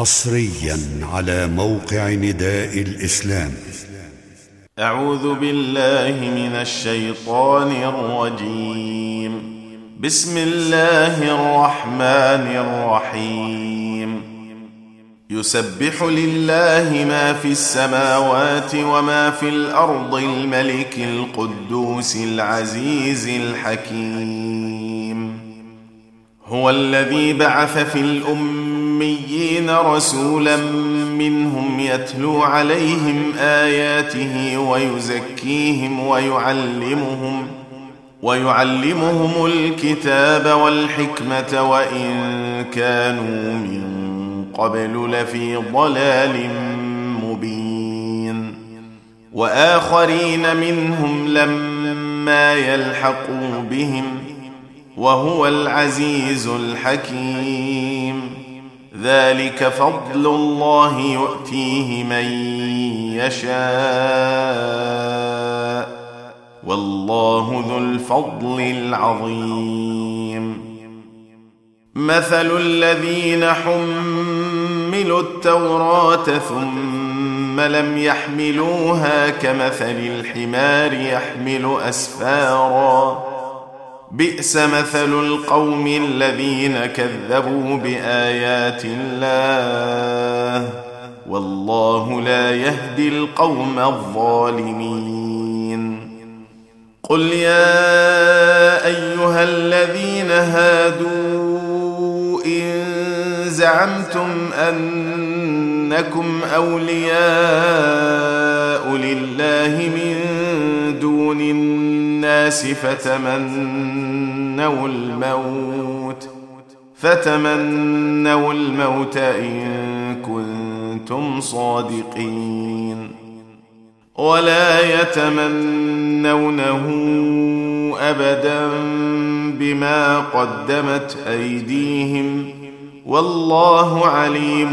حصريا على موقع نداء الإسلام. أعوذ بالله من الشيطان الرجيم. بسم الله الرحمن الرحيم. يسبح لله ما في السماوات وما في الأرض الملك القدوس العزيز الحكيم. هو الذي بعث في الأميين رسولا منهم يتلو عليهم آياته ويزكيهم ويعلمهم ويعلمهم الكتاب والحكمة وإن كانوا من قبل لفي ضلال مبين وآخرين منهم لما يلحقوا بهم وهو العزيز الحكيم. ذلك فضل الله يؤتيه من يشاء. والله ذو الفضل العظيم. مثل الذين حملوا التوراة ثم لم يحملوها كمثل الحمار يحمل أسفارا. بئس مثل القوم الذين كذبوا بآيات الله والله لا يهدي القوم الظالمين. قل يا أيها الذين هادوا إن زعمتم انكم أولياء لله من دون الناس فتمنوا الموت فتمنوا الموت إن كنتم صادقين. ولا يتمنونه أبدا بما قدمت أيديهم والله عليم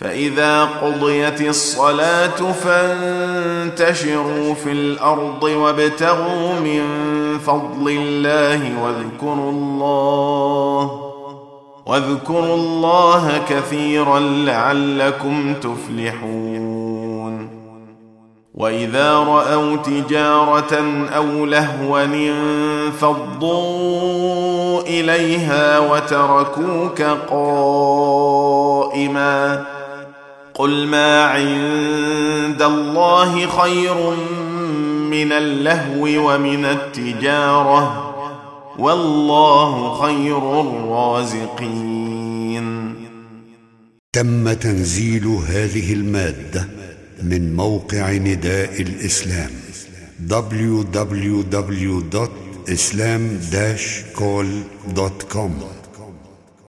فإذا قضيت الصلاة فانتشروا في الأرض وابتغوا من فضل الله واذكروا الله واذكروا الله كثيرا لعلكم تفلحون وإذا رأوا تجارة أو لهوا انفضوا إليها وتركوك قائما قل ما عند الله خير من اللهو ومن التجارة والله خير الرازقين. تم تنزيل هذه المادة من موقع نداء الإسلام www.islam-call.com